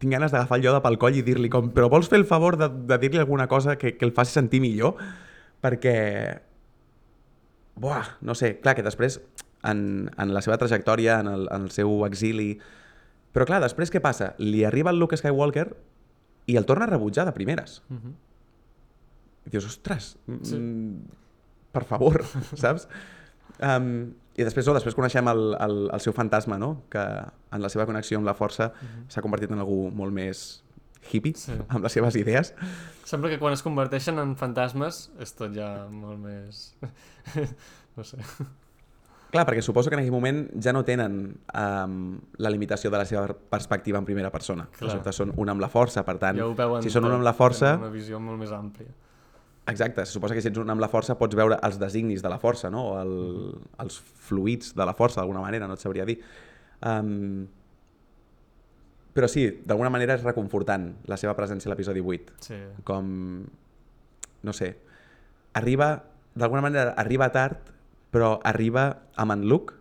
Tinc ganes d'agafar el Yoda pel coll i dir-li com però vols fer el favor de, de dir-li alguna cosa que, que el faci sentir millor? Perquè Buah, no sé, clar que després en, en la seva trajectòria, en el, en el seu exili... Però clar, després què passa? Li arriba el Luke Skywalker i el torna a rebutjar de primeres. Uh -huh. I dius, ostres, Sí. mm, per favor, saps? Um, I després, oh, després coneixem el, el, el seu fantasma, no? que en la seva connexió amb la força s'ha convertit en algú molt més hippie, Sí. amb les seves idees. Sembla que quan es converteixen en fantasmes és tot ja molt més... no sé. Clar, perquè suposo que en aquell moment ja no tenen um, la limitació de la seva perspectiva en primera persona. Clar. Resulta, són un amb la força, per tant, Ja si són un amb la força... Una visió molt més àmplia. Exacte, se suposa que si ets un amb la força pots veure els designis de la força, no? O el, els fluids de la força, d'alguna manera, no et sabria dir. Um, però sí, d'alguna manera és reconfortant la seva presència a l'episodi 8. Sí. Com, no sé, arriba, d'alguna manera arriba tard, però arriba amb en Luke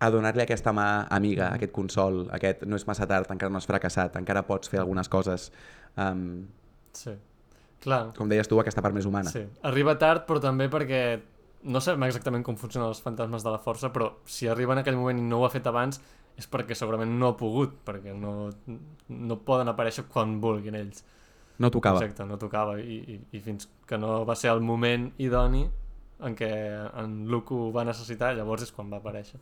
a donar-li aquesta mà amiga, aquest consol, aquest no és massa tard, encara no has fracassat, encara pots fer algunes coses, um, Sí. Clar, com deies tu, aquesta part més humana. sí. Arriba tard, però també perquè no sabem exactament com funcionen els fantasmes de la força, però si arriba en aquell moment i no ho ha fet abans és perquè segurament no ha pogut, perquè no, no poden aparèixer quan vulguin ells. No tocava. Exacte, no tocava. I, i, I fins que no va ser el moment idoni en què en Luke ho va necessitar, llavors és quan va aparèixer.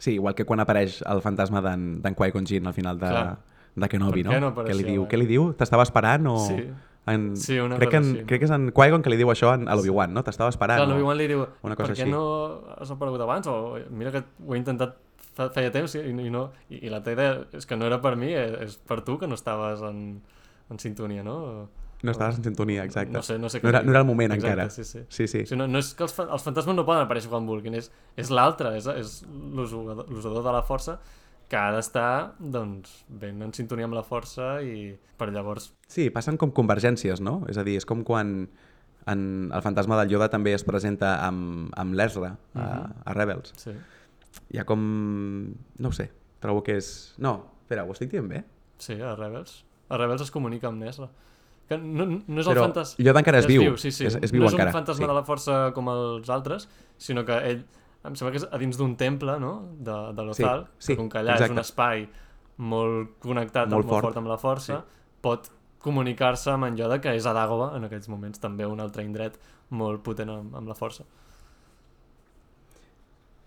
Sí, igual que quan apareix el fantasma d'en Qui-Gon Jinn al final de, Clar. de Kenobi, Per què no? no que li diu, mai? què li diu? T'estava esperant o... Sí. En... Sí, una crec, que en, crec que és en Qui-Gon que li diu això en, a l'Obi-Wan, no? T'estava esperant. Clar, l'Obi-Wan li diu, una per cosa què així. no has aparegut abans? O mira que ho he intentat fa, feia temps i, i no... I, I la teva idea és que no era per mi, és, és per tu que no estaves en, en sintonia, no? No estaves en sintonia, exacte. No sé, no sé no, era, no era el moment Exacte, encara. sí, sí. sí, sí. O sigui, no, no és que els, fa- els fantasmes no poden aparèixer quan vulguin, és, és l'altre, és, és l'usador de la força que ha d'estar doncs, ben en sintonia amb la força i per llavors... Sí, passen com convergències, no? És a dir, és com quan en el fantasma del Yoda també es presenta amb, amb l'Ezra a, Mhm. a Rebels. Sí, Hi ha com... No ho sé, trobo que és... No, espera, ho estic dient bé? sí a Rebels. A Rebels es comunica amb Nesra. Que no, no és el Però fantasma... Yoda encara és viu. sí, sí. És, és viu no és encara. un fantasma sí. de la força com els altres, sinó que ell, em sembla que és a dins d'un temple, no?, de, de l'Ozal, Sí, sí, que com que allà exacte. és un espai molt connectat, Molt molt, molt fort. fort amb la força, pot comunicar-se amb en Yoda, que és a Dagobah en aquells moments, també un altre indret molt potent amb, amb la força.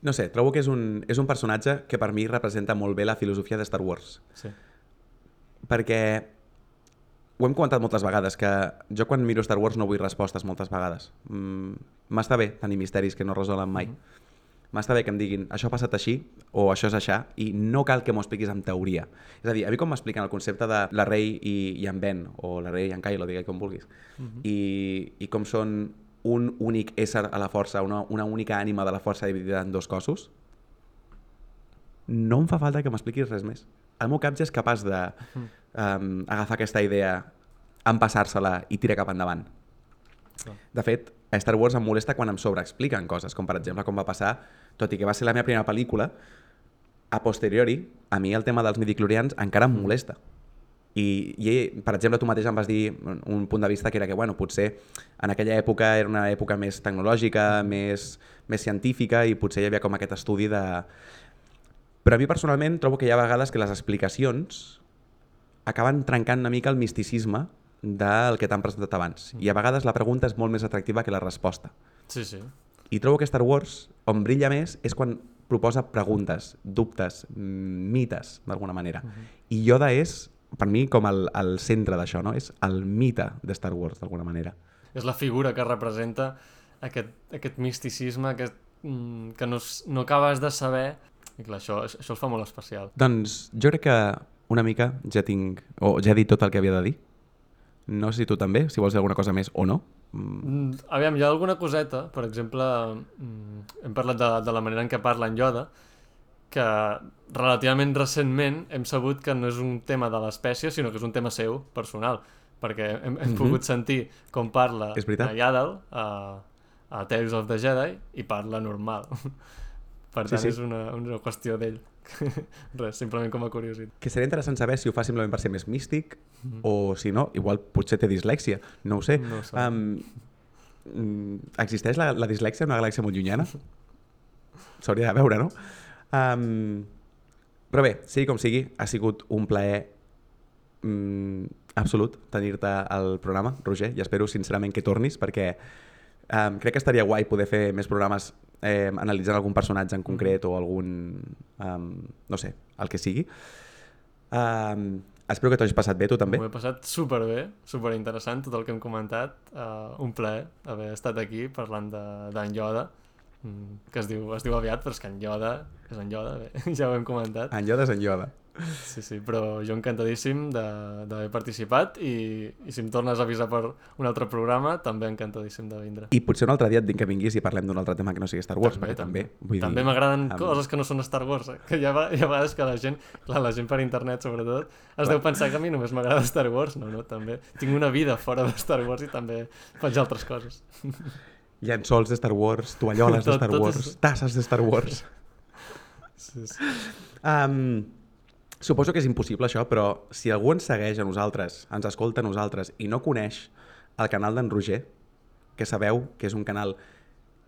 No sé, trobo que és un, és un personatge que per mi representa molt bé la filosofia de Star Wars. Sí. Perquè ho hem comentat moltes vegades, que jo quan miro Star Wars no vull respostes moltes vegades. Mm, M'està bé tenir misteris que no resolen mai. Mhm. M'està bé que em diguin això ha passat així o això és aixà i no cal que m'ho expliquis amb teoria. És a dir, a mi com m'expliquen el concepte de la Rey i, i en Ben, o la Rey i en Kylo, digue com vulguis, Mhm. i, i com són un únic ésser a la força, una, una única ànima de la força dividida en dos cossos, no em fa falta que m'expliquis res més. El meu cap ja és capaç de um, agafar aquesta idea, empassar-se-la i tirar cap endavant. Clar. De fet, a Star Wars em molesta quan em sobreexpliquen coses, com per exemple com va passar, tot i que va ser la meva primera pel·lícula, a posteriori, a mi el tema dels midichlorians encara em molesta. I, I, per exemple, tu mateix em vas dir un punt de vista que era que, bueno, potser en aquella època era una època més tecnològica, més, més científica i potser hi havia com aquest estudi de... Però a mi personalment trobo que hi ha vegades que les explicacions acaben trencant una mica el misticisme del que t'han presentat abans. I a vegades la pregunta és molt més atractiva que la resposta. Sí, sí. I trobo que Star Wars, on brilla més, és quan proposa preguntes, dubtes, mm, mites, d'alguna manera. Uh -huh. I Yoda és, per mi, com el, el centre d'això, no? És el mite de Star Wars, d'alguna manera. És la figura que representa aquest, aquest misticisme aquest, mm, que no, no acabes de saber i clar, això, això el fa molt especial. Doncs jo crec que una mica ja tinc, o ja he dit tot el que havia de dir. No sé si tu també, si vols dir alguna cosa més o no. Mm, Mm, Aviam, hi ha alguna coseta, per exemple, mm, hem parlat de, de la manera en què parla en Yoda, que relativament recentment hem sabut que no és un tema de l'espècie, sinó que és un tema seu, personal, perquè hem, hem Mhm. pogut sentir com parla a Yaddle, a, a Tales of the Jedi, i parla normal. Per Sí, tant, sí. és una, una qüestió d'ell. Res, simplement com a curiositat. que seria interessant saber si ho fa simplement per ser més místic o si no, igual potser té dislèxia, no ho sé. No ho sé. Um, mm, existeix la, la dislèxia en una galàxia molt llunyana? S'hauria de veure, no? Um, però bé, sigui com sigui, ha sigut un plaer mm, absolut tenir-te al programa, Roger, i espero sincerament que tornis perquè um, crec que estaria guai poder fer més programes eh, analitzant algun personatge en concret o algun, um, no sé, el que sigui. Um, espero que t'ho hagis passat bé, tu també. M'ho he passat superbé, superinteressant tot el que hem comentat. Uh, un plaer haver estat aquí parlant de- d'en Yoda, mm, que es diu, es diu aviat, però és que en Yoda és en Yoda, bé, ja ho hem comentat. En Yoda és en Yoda. Sí, sí, però jo encantadíssim de- d'haver participat i, i si em tornes a avisar per un altre programa, també encantadíssim de vindre. I potser un altre dia et dic que vinguis i parlem d'un altre tema que no sigui Star Wars, perquè també, vull també dir... m'agraden amb- coses que no són Star Wars, eh? que hi ha, hi ha vegades que la gent, clar, la gent per internet sobretot, es deu pensar que a mi només m'agrada Star Wars, no, no, també tinc una vida fora de Star Wars i també faig altres coses. Llençols de Star Wars, tovalloles de Tot- Star tot Wars, és- tasses de Star Wars... Sí, sí. Um, suposo que és impossible això, però si algú ens segueix a nosaltres, ens escolta a nosaltres i no coneix el canal d'en Roger, que sabeu que és un canal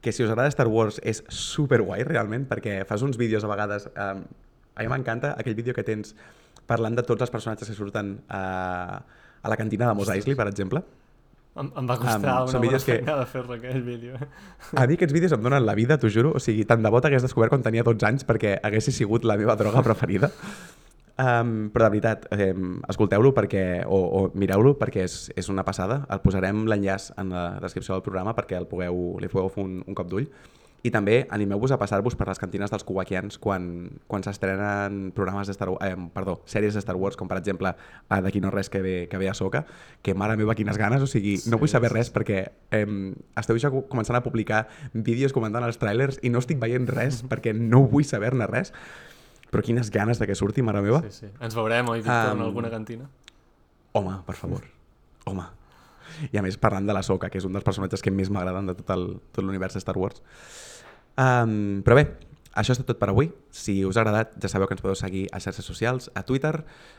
que si us agrada Star Wars és super guai realment, perquè fas uns vídeos a vegades... Um, a mi m'encanta aquell vídeo que tens parlant de tots els personatges que surten a, a la cantina de Mos Eisley, per exemple. Em, em va costar Em, una bona que- feinada fer-lo aquell vídeo. eh? A mi aquests vídeos em donen la vida, t'ho juro. O sigui, tant de bo t'hagués descobert quan tenia 12 anys perquè hagués sigut la meva droga preferida. Um, però de veritat, um, escolteu-lo perquè, o, o mireu-lo perquè és, és una passada. El posarem l'enllaç en la descripció del programa perquè el pugueu, li pugueu fer un, un cop d'ull. I també animeu-vos a passar-vos per les cantines dels kuwakians quan, quan s'estrenen programes de Star Wars, eh, perdó, sèries de Star Wars, com per exemple a D'aquí no res que ve, que ve a Soca, que mare meva, quines ganes, o sigui, no Sí, vull saber res perquè eh, esteu ja co- començant a publicar vídeos comentant els trailers i no estic veient res perquè no vull saber-ne res. Però quines ganes de que surti, mare meva. Sí, sí. Ens veurem, oi, Víctor, en Em, alguna cantina? Home, per favor. Home. I a més, parlant de la Soca, que és un dels personatges que més m'agraden de tot l'univers de Star Wars. Um, però bé, això és tot per avui. Si us ha agradat, ja sabeu que ens podeu seguir a xarxes socials, a Twitter,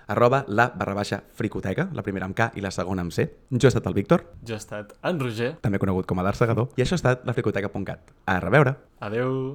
arroba la barra baixa fricoteca, la primera amb K i la segona amb C. Jo he estat el Víctor, Jo he estat en Roger. també conegut com a l'Arsegador, i això ha estat la fricoteca.cat. A reveure! Adeu.